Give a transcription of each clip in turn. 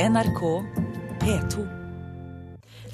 NRK P2.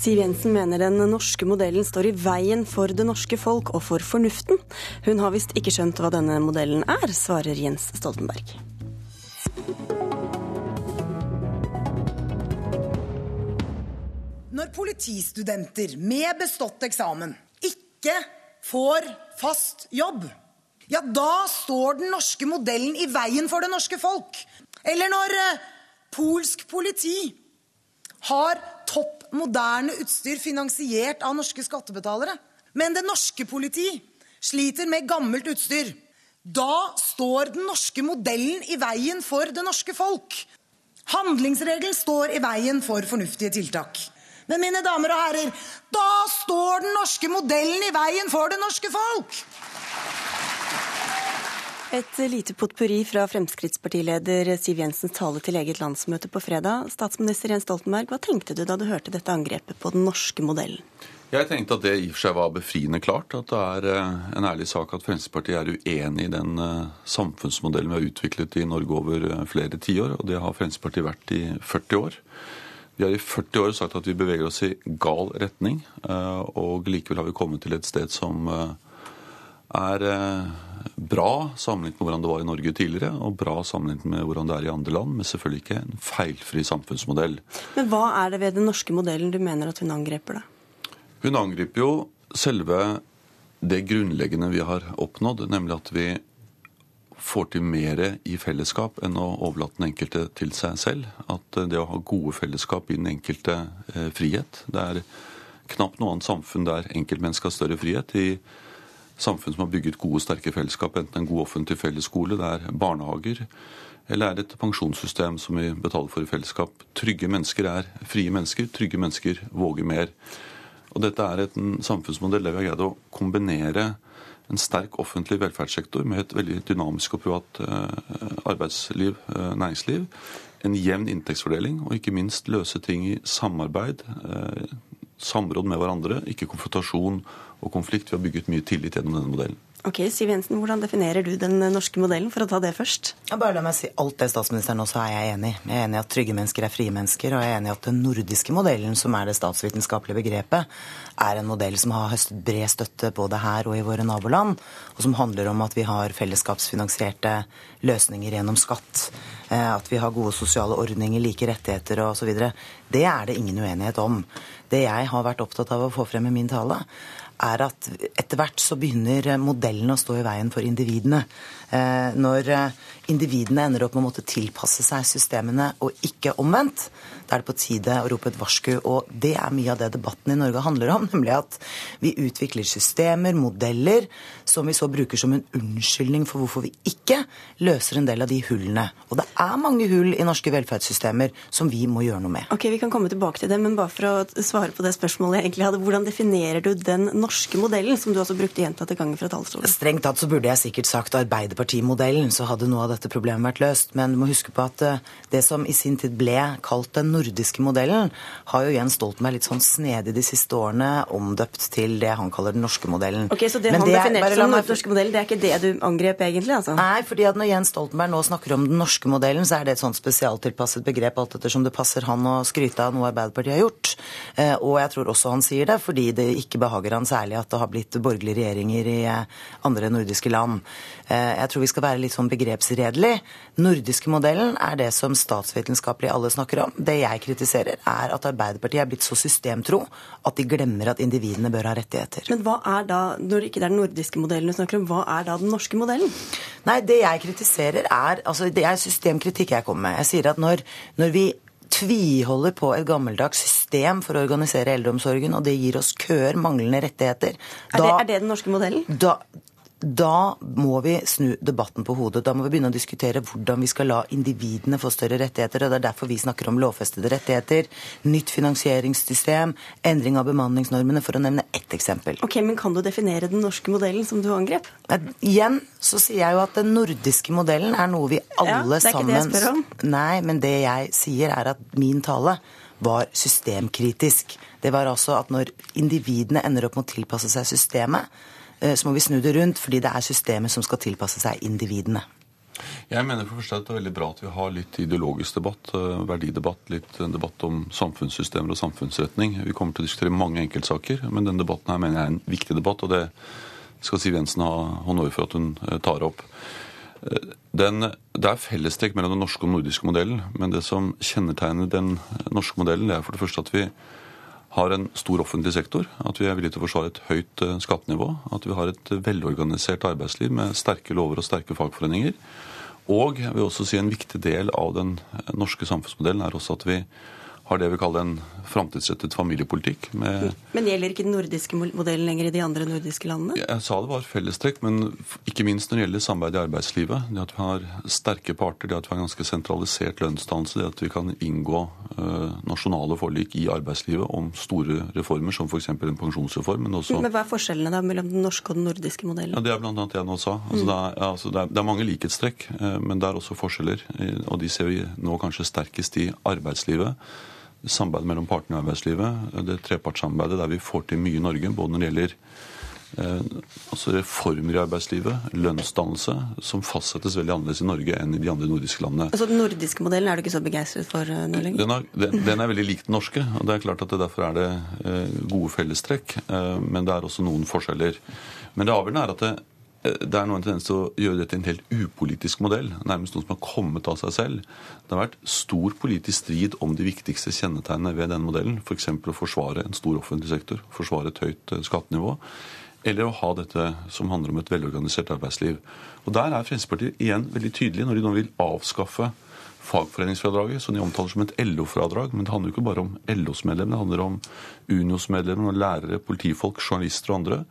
Siv Jensen mener den norske modellen står i veien for det norske folk og for fornuften. Hun har visst ikke skjønt hva denne modellen er, svarer Jens Stoltenberg. Når politistudenter med bestått eksamen ikke får fast jobb, ja, da står den norske modellen i veien for det norske folk. Eller når eh, polsk politi har topp moderne utstyr finansiert av norske skattebetalere, men det norske politi sliter med gammelt utstyr. Da står den norske modellen i veien for det norske folk. Handlingsregelen står i veien for fornuftige tiltak. Men mine damer og herrer, da står den norske modellen i veien for det norske folk! Et lite potpurri fra Fremskrittspartileder Siv Jensens tale til eget landsmøte på fredag. Statsminister Jens Stoltenberg, hva tenkte du da du hørte dette angrepet på den norske modellen? Jeg tenkte at det i og for seg var befriende klart. At det er eh, en ærlig sak at Fremskrittspartiet er uenig i den eh, samfunnsmodellen vi har utviklet i Norge over eh, flere tiår. Og det har Fremskrittspartiet vært i 40 år. Vi har i 40 år sagt at vi beveger oss i gal retning, og likevel har vi kommet til et sted som er bra sammenlignet med hvordan det var i Norge tidligere, og bra sammenlignet med hvordan det er i andre land, men selvfølgelig ikke en feilfri samfunnsmodell. Men hva er det ved den norske modellen du mener at hun angriper, da? Hun angriper jo selve det grunnleggende vi har oppnådd, nemlig at vi får til mer i fellesskap enn å overlate den enkelte til seg selv. At det å ha gode fellesskap i den enkelte eh, frihet. Det er knapt noe annet samfunn der enkeltmennesket har større frihet. I samfunn som har bygget gode, sterke fellesskap, enten en god offentlig fellesskole, det er barnehager, eller er det et pensjonssystem som vi betaler for i fellesskap. Trygge mennesker er frie mennesker. Trygge mennesker våger mer. Og dette er en samfunnsmodell der vi har greid å kombinere en sterk offentlig velferdssektor med et veldig dynamisk og privat eh, arbeidsliv, eh, næringsliv. En jevn inntektsfordeling, og ikke minst løse ting i samarbeid, eh, samråd med hverandre, ikke konfrontasjon og konflikt. Vi har bygget mye tillit gjennom denne modellen. Ok, Siv Jensen, Hvordan definerer du den norske modellen, for å ta det først? Ja, bare la meg si Alt det statsministeren også er jeg enig i. Jeg er enig i at trygge mennesker er frie mennesker, og jeg er enig i at den nordiske modellen, som er det statsvitenskapelige begrepet, er en modell som har høstet bred støtte både her og i våre naboland, og som handler om at vi har fellesskapsfinansierte løsninger gjennom skatt, eh, at vi har gode sosiale ordninger, like rettigheter osv. Det er det ingen uenighet om. Det jeg har vært opptatt av å få frem i min tale, er at etter hvert så begynner modellen å stå i veien for individene. Eh, når eh, individene ender opp med å måtte tilpasse seg systemene og ikke omvendt, da er det på tide å rope et varsku. Og det er mye av det debatten i Norge handler om, nemlig at vi utvikler systemer, modeller, som vi så bruker som en unnskyldning for hvorfor vi ikke løser en del av de hullene. Og det er mange hull i norske velferdssystemer som vi må gjøre noe med. Ok, Vi kan komme tilbake til det, men bare for å svare på det spørsmålet jeg egentlig hadde. Hvordan definerer du den norske modellen, som du også brukte gjentatte ganger fra talerstolen? Strengt tatt så burde jeg sikkert sagt Arbeiderpartimodellen, så hadde noe av dette problemet vært løst. Men du må huske på at eh, det som i sin tid ble kalt den nordiske modellen, har jo Jens Stoltenberg litt sånn snedig de siste årene omdøpt til det han kaller den norske modellen. Ok, Så det Men han det definerte som den norske modellen, det er ikke det du angrep egentlig? altså? Nei, fordi at når Jens Stoltenberg nå snakker om den norske modellen, så er det et sånn spesialtilpasset begrep alt ettersom det passer han å skryte av noe Arbeiderpartiet har gjort. Eh, og jeg tror også han sier det fordi det ikke behager han særlig at det har blitt borgerlige regjeringer i eh, andre nordiske land. Eh, jeg tror vi skal være litt sånn begrepsredelig. Nordiske modellen er det som statsvitenskapelig alle snakker om. Det jeg kritiserer, er at Arbeiderpartiet er blitt så systemtro at de glemmer at individene bør ha rettigheter. Men hva er da, når det ikke er den nordiske modellen du snakker om, hva er da den norske modellen? Nei, det jeg kritiserer er altså Det er systemkritikk jeg kommer med. Jeg sier at når, når vi tviholder på et gammeldags system for å organisere eldreomsorgen, og det gir oss køer, manglende rettigheter. Er, det, er det den norske modellen? Da, da må vi snu debatten på hodet. Da må vi begynne å diskutere hvordan vi skal la individene få større rettigheter. og Det er derfor vi snakker om lovfestede rettigheter, nytt finansieringssystem, endring av bemanningsnormene, for å nevne ett eksempel. Ok, Men kan du definere den norske modellen som du angrep? Igjen så sier jeg jo at den nordiske modellen er noe vi alle sammen ja, det er ikke det jeg spør om. Nei, men det jeg sier er at min tale var systemkritisk. Det var altså at når individene ender opp med å tilpasse seg systemet, så må vi snu det rundt, fordi det er systemet som skal tilpasse seg individene. Jeg mener for at det er veldig bra at vi har litt ideologisk debatt, eh, verdidebatt, litt debatt om samfunnssystemer og samfunnsretning. Vi kommer til å diskutere mange enkeltsaker, men denne debatten her mener jeg er en viktig debatt, og det skal Siv Jensen ha honnør for at hun eh, tar opp. Eh, den, det er fellestrekk mellom den norske og den nordiske modellen, men det som kjennetegner den norske modellen, det er for det første at vi har en stor offentlig sektor, at vi er villige til å forsvare et høyt skattenivå, at vi har et velorganisert arbeidsliv med sterke lover og sterke fagforeninger. Og jeg vil også si en viktig del av den norske samfunnsmodellen er også at vi har det vi kaller en framtidsrettet familiepolitikk. men gjelder ikke den nordiske modellen lenger i de andre nordiske landene? Jeg sa det var fellestrekk, men ikke minst når det gjelder samarbeid i arbeidslivet. Det at vi har sterke parter, det at vi har ganske sentralisert lønnsdannelse, det at vi kan inngå uh, nasjonale forlik i arbeidslivet om store reformer, som f.eks. en pensjonsreform. Men, også... men hva er forskjellene da mellom den norske og den nordiske modellen? Ja, Det er bl.a. det jeg nå sa. Altså, mm. det, er, altså, det, er, det, er, mange likhetstrekk, uh, men det er også forskjeller. Og de ser vi nå kanskje sterkest i arbeidslivet samarbeid mellom partene i arbeidslivet, det trepartssamarbeidet der vi får til mye i Norge, både når det gjelder eh, altså reformer i arbeidslivet, lønnsdannelse, som fastsettes veldig annerledes i Norge enn i de andre nordiske landene. Altså Den nordiske modellen er du ikke så begeistret for eh, nå lenger? Den er, den, den er, veldig lik den norske. og det er klart at det Derfor er det eh, gode fellestrekk, men det er også noen forskjeller. Men det avgjørende er at det, det er nå en tendens til å gjøre dette til en helt upolitisk modell. Nærmest noe som har kommet av seg selv. Det har vært stor politisk strid om de viktigste kjennetegnene ved denne modellen. F.eks. For å forsvare en stor offentlig sektor, forsvare et høyt eh, skattenivå. Eller å ha dette som handler om et velorganisert arbeidsliv. Og Der er Fremskrittspartiet igjen veldig tydelige når de nå vil avskaffe fagforeningsfradraget, som de omtaler som et LO-fradrag. Men det handler jo ikke bare om LOs medlemmer, det handler om Unios medlemmer, lærere, politifolk, journalister og andre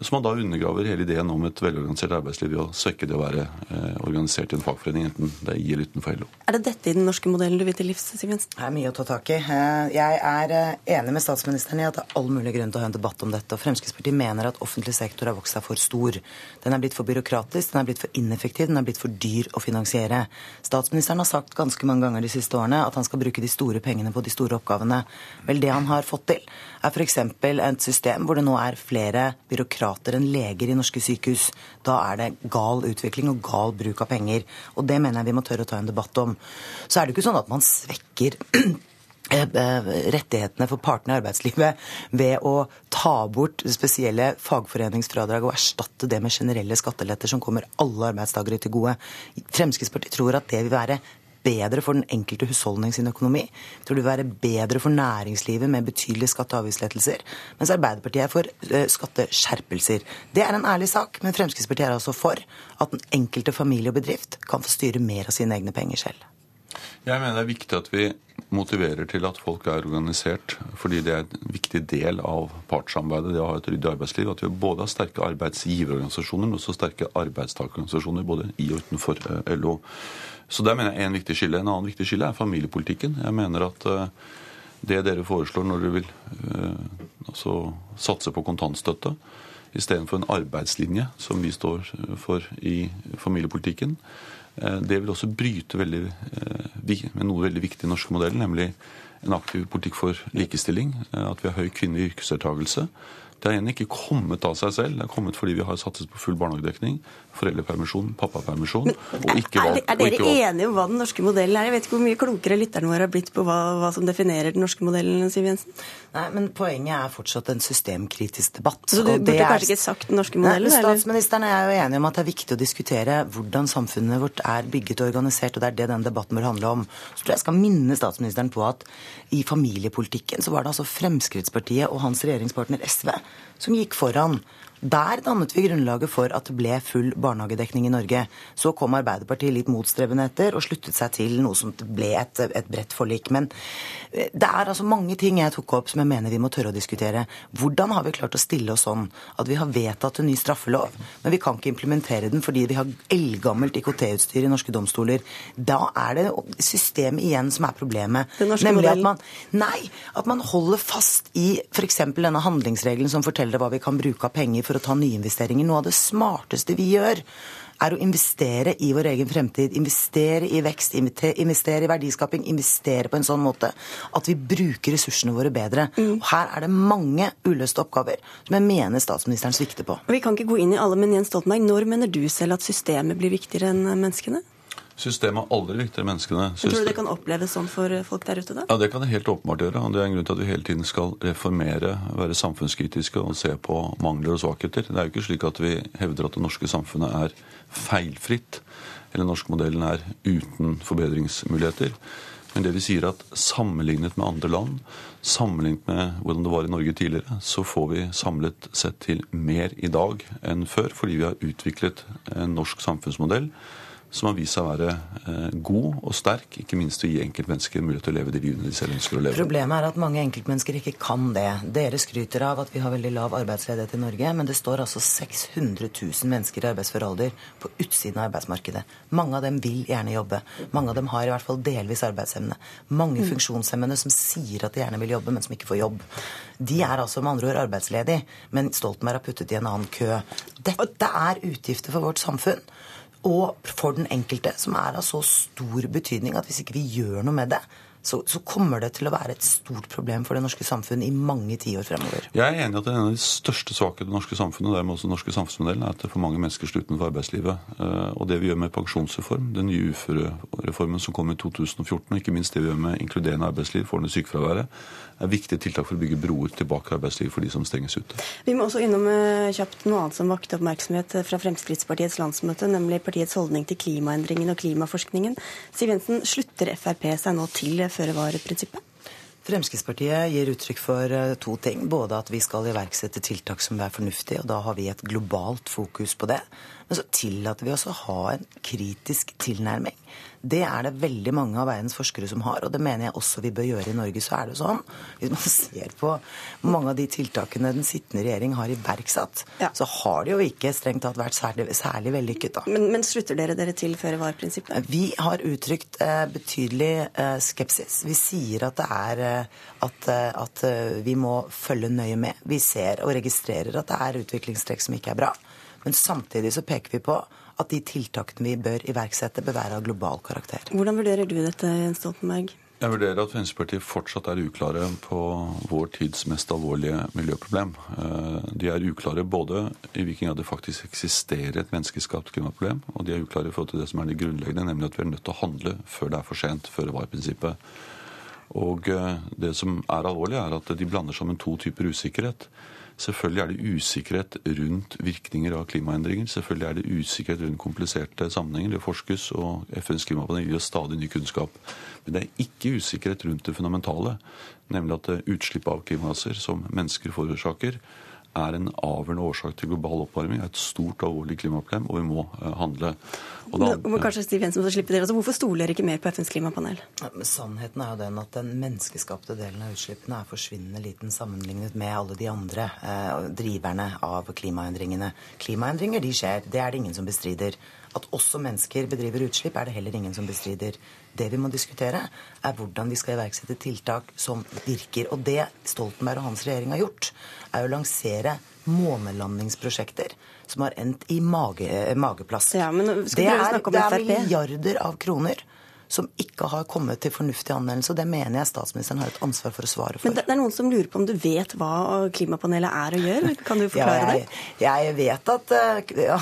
som man da undergraver hele ideen om et velorganisert arbeidsliv ved å svekke det å være eh, organisert i en fagforening, enten det er i eller utenfor LO. Er det dette i den norske modellen du vil til livs, Siv Jensen? Det er mye å ta tak i. Eh, jeg er eh, enig med statsministeren i at det er all mulig grunn til å ha en debatt om dette. og Fremskrittspartiet mener at offentlig sektor har vokst seg for stor. Den er blitt for byråkratisk, den er blitt for ineffektiv, den er blitt for dyr å finansiere. Statsministeren har sagt ganske mange ganger de siste årene at han skal bruke de store pengene på de store oppgavene. Vel, det han har fått til, er f.eks. et system hvor det nå er flere byråkrater byråkrater enn leger i norske sykehus. Da er det gal utvikling og gal bruk av penger. Og det mener jeg vi må tørre å ta en debatt om. Så er det ikke sånn at man svekker eh, eh, rettighetene for partene i arbeidslivet ved å ta bort spesielle fagforeningsfradrag og erstatte det med generelle skatteletter som kommer alle arbeidstakere til gode. Fremskrittspartiet tror at det vil være bedre for den enkelte husholdning sin økonomi. Jeg tror det vil være bedre for næringslivet med betydelige skatte- og avgiftslettelser. Mens Arbeiderpartiet er for uh, skatteskjerpelser. Det er en ærlig sak, men Fremskrittspartiet er altså for at den enkelte familie og bedrift kan få styre mer av sine egne penger selv. Jeg mener det er viktig at vi motiverer til at folk er organisert, fordi det er en viktig del av partssamarbeidet, det å ha et ryddig arbeidsliv. At vi både har sterke arbeidsgiverorganisasjoner, men også sterke arbeidstakerorganisasjoner både i og utenfor eh, LO. Så der mener jeg en viktig skille. En annen viktig skille er familiepolitikken. Jeg mener at uh, det dere foreslår når dere vil uh, altså satse på kontantstøtte istedenfor en arbeidslinje, som vi står for i familiepolitikken, det vil også bryte veldig, noe veldig viktig i den norske modellen, nemlig en aktiv politikk for likestilling. At vi har høy kvinnelig yrkesdeltakelse. Det har igjen ikke kommet av seg selv. Det har kommet fordi vi har satset på full barnehagedekning, foreldrepermisjon, pappapermisjon. og ikke valgt, er, er, dere enige om hva den norske modellen er? Jeg vet ikke hvor mye klokere lytterne våre har blitt på hva, hva, som definerer den norske modellen, Siv Jensen? Nei, men Poenget er fortsatt en systemkritisk debatt. Så du burde er... kanskje ikke sagt den norske modellen? Nei, Statsministeren er jo enig om at det er viktig å diskutere hvordan samfunnet vårt er bygget og organisert, og det er det denne debatten bør handle om. Så tror jeg jeg skal minne statsministeren på at i familiepolitikken så var det altså Fremskrittspartiet og hans regjeringspartner SV som gikk foran. Der dannet vi grunnlaget for at det ble full barnehagedekning i Norge. Så kom Arbeiderpartiet litt motstrebende etter og sluttet seg til noe som ble et, et bredt forlik. Men eh, det er altså mange ting jeg tok opp som jeg mener vi må tørre å diskutere. Hvordan har vi klart å stille oss sånn at vi har vedtatt en ny straffelov, men vi kan ikke implementere den fordi vi har eldgammelt IKT-utstyr i norske domstoler? Da er det systemet igjen som er problemet. Nemlig at man, nei, at man holder fast i f.eks. denne handlingsregelen som forteller hva vi kan bruke av penger for å ta nyinvesteringer. Noe av det smarteste vi gjør, er å investere i vår egen fremtid. Investere i vekst, investere i verdiskaping, investere på en sånn måte at vi bruker ressursene våre bedre. Mm. Og her er det mange uløste oppgaver som jeg mener statsministeren svikter på. Vi kan ikke gå inn i alle, men Jens Stoltenberg, når mener du selv at systemet blir viktigere enn menneskene? Systemet er aldri viktigere enn menneskene. System... Tror du det kan oppleves sånn for folk der ute? da? Ja, Det kan det helt åpenbart gjøre. og Det er en grunn til at vi hele tiden skal reformere, være samfunnskritiske og se på mangler og svakheter. Det er jo ikke slik at vi hevder at det norske samfunnet er feilfritt, eller den norske modellen er uten forbedringsmuligheter. Men det vi sier at sammenlignet med andre land, sammenlignet med hvordan det var i Norge tidligere, så får vi samlet sett til mer i dag enn før, fordi vi har utviklet en norsk samfunnsmodell som har vist seg å være eh, god og sterk, ikke minst å gi enkeltmennesker mulighet til å leve de livene de selv ønsker å leve. Problemet er at mange enkeltmennesker ikke kan det. Dere skryter av at vi har veldig lav arbeidsledighet i Norge, men det står altså 600 000 mennesker i arbeidsfør alder på utsiden av arbeidsmarkedet. Mange av dem vil gjerne jobbe. Mange av dem har i hvert fall delvis arbeidsevne. Mange mm. funksjonshemmede som sier at de gjerne vil jobbe, men som ikke får jobb. De er altså med andre ord arbeidsledige, men Stoltenberg har puttet i en annen kø. Dette er utgifter for vårt samfunn og for den enkelte, som er av så stor betydning at hvis ikke vi gjør noe med det, så, så, kommer det til å være et stort problem for det norske samfunn i mange tiår fremover. Jeg er enig i at en av de største svakhetene i det norske samfunnet, og dermed også den norske samfunnsmodellen, er at det er for mange mennesker står utenfor arbeidslivet. Eh, og det vi gjør med pensjonsreform, den nye uførereformen som kom i 2014, og ikke minst det vi gjør med inkluderende arbeidsliv, får ned sykefraværet, er viktige tiltak for å bygge broer tilbake i arbeidslivet for de som stenges ute. Vi må også innom eh, kjapt noe annet som vakte oppmerksomhet fra Fremskrittspartiets landsmøte, nemlig partiets holdning til klimaendringen og klimaforskningen. Siv Jensen, slutter Frp seg nå til føre-var-prinsippet? Fremskrittspartiet gir uttrykk for eh, to ting. Både at vi skal iverksette tiltak som er fornuftige, og da har vi et globalt fokus på det. Men så tillater vi oss å ha en kritisk tilnærming. Det er det veldig mange av verdens forskere som har, og det mener jeg også vi bør gjøre i Norge. Så er det sånn, hvis man ser på mange av de tiltakene den sittende regjering har iverksatt, ja. så har det jo ikke strengt tatt vært særlig, særlig vellykket. da. Men, men, slutter dere dere til føre-var-prinsippet? Vi har uttrykt eh, betydelig eh, skepsis. Vi sier at det er eh, at, eh, at eh, vi må følge nøye med. Vi ser og registrerer at det er utviklingstrekk som ikke er bra. Men samtidig så peker vi på at de tiltakene vi bør iverksette, bør være av global karakter. Hvordan vurderer du dette, Jens Stoltenberg? Jeg vurderer at Fremskrittspartiet fortsatt er uklare på vår tids mest alvorlige miljøproblem. Eh, de er uklare både i hvilken grad det faktisk eksisterer et menneskeskapt klimaproblem, og de er uklare i forhold til det som er det grunnleggende, nemlig at vi er nødt til å handle før det er for sent, før var-prinsippet. Og eh, det som er alvorlig, er at de blander sammen to typer usikkerhet. Selvfølgelig er det usikkerhet rundt virkninger av klimaendringer. Selvfølgelig er det usikkerhet rundt kompliserte sammenhenger. Det forskes, og FNs klimapanel gir oss stadig ny kunnskap. Men det er ikke usikkerhet rundt det fundamentale, nemlig at utslipp av klimagasser som mennesker forårsaker, er en avgjørende årsak til global oppvarming. er et stort og alvorlig klimaproblem, og vi må handle. handle. Da, Nå, kanskje Stiv Jensen må slippe det. Altså, hvorfor stoler dere ikke mer på FNs klimapanel? Ja, sannheten er jo den at den menneskeskapte delen av utslippene er forsvinnende liten sammenlignet med alle de andre eh, driverne av klimaendringene. Klimaendringer de skjer, det er det ingen som bestrider. At også mennesker bedriver utslipp, er det heller ingen som bestrider. Det vi må diskutere, er hvordan vi skal iverksette tiltak som virker. Og det Stoltenberg og hans regjering har gjort, er å lansere månelandingsprosjekter som har endt i mage, mageplask. Ja, det, er, det er milliarder av kroner som ikke har kommet til fornuftig anvendelse. og Det mener jeg statsministeren har et ansvar for å svare for. Men det er noen som lurer på om du vet hva klimapanelet er og gjør? Kan du forklare ja, jeg, det? Jeg vet at eh, ja,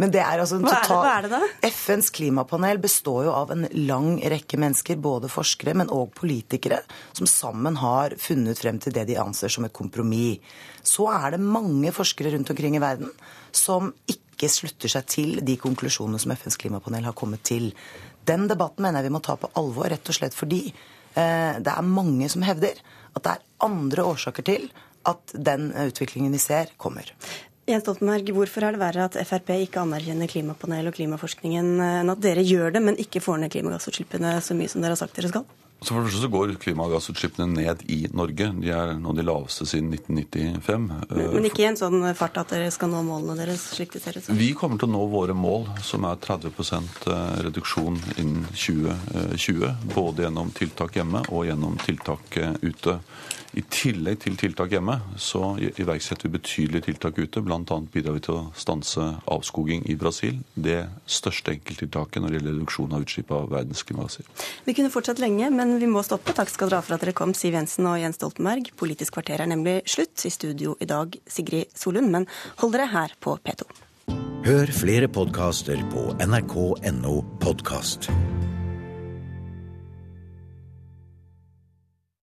Men det er altså hva er, det, hva er det da? FNs klimapanel består jo av en lang rekke mennesker, både forskere, men òg politikere, som sammen har funnet frem til det de anser som et kompromiss. Så er det mange forskere rundt omkring i verden som ikke slutter seg til de konklusjonene som FNs klimapanel har kommet til. Den debatten mener jeg vi må ta på alvor, rett og slett fordi eh, det er mange som hevder at det er andre årsaker til at den utviklingen vi ser, kommer. Jens Stoltenberg, hvorfor er det verre at Frp ikke anerkjenner klimapanelet og klimaforskningen enn at dere gjør det, men ikke får ned klimagassutslippene så mye som dere har sagt dere skal? Så for det første så går klimagassutslippene ned i Norge. De er nå de laveste siden 1995. Men ikke i en sånn fart at dere skal nå målene deres, slik det ser ut som? Vi kommer til å nå våre mål, som er 30% reduksjon innen 2020. Både gjennom tiltak hjemme og gjennom tiltak ute. I tillegg til tiltak hjemme så iverksetter vi betydelige tiltak ute. Bl.a. bidrar vi til å stanse avskoging i Brasil. Det største enkelttiltaket når det gjelder reduksjon av utslipp av verdens klimagasser. Vi kunne fortsatt lenge, vi må stoppe. Takk skal dere ha for at dere kom, Siv Jensen og Jens Stoltenberg. Politisk kvarter er nemlig slutt. I studio i dag Sigrid Solund, men hold dere her på P2. Hør flere podkaster på nrk.no podkast.